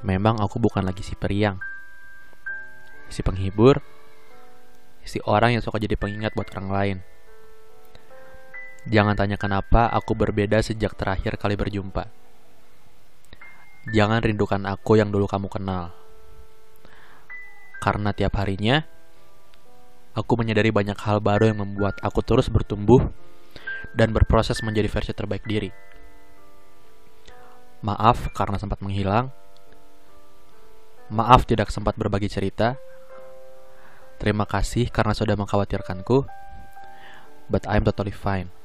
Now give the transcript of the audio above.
Memang aku bukan lagi si periang, si penghibur, si orang yang suka jadi pengingat buat orang lain. Jangan tanya kenapa aku berbeda sejak terakhir kali berjumpa. Jangan rindukan aku yang dulu kamu kenal. Karena tiap harinya, aku menyadari banyak hal baru yang membuat aku terus bertumbuh dan berproses menjadi versi terbaik diri. Maaf karena sempat menghilang. Maaf tidak sempat berbagi cerita. Terima kasih karena sudah mengkhawatirkanku. But I'm totally fine.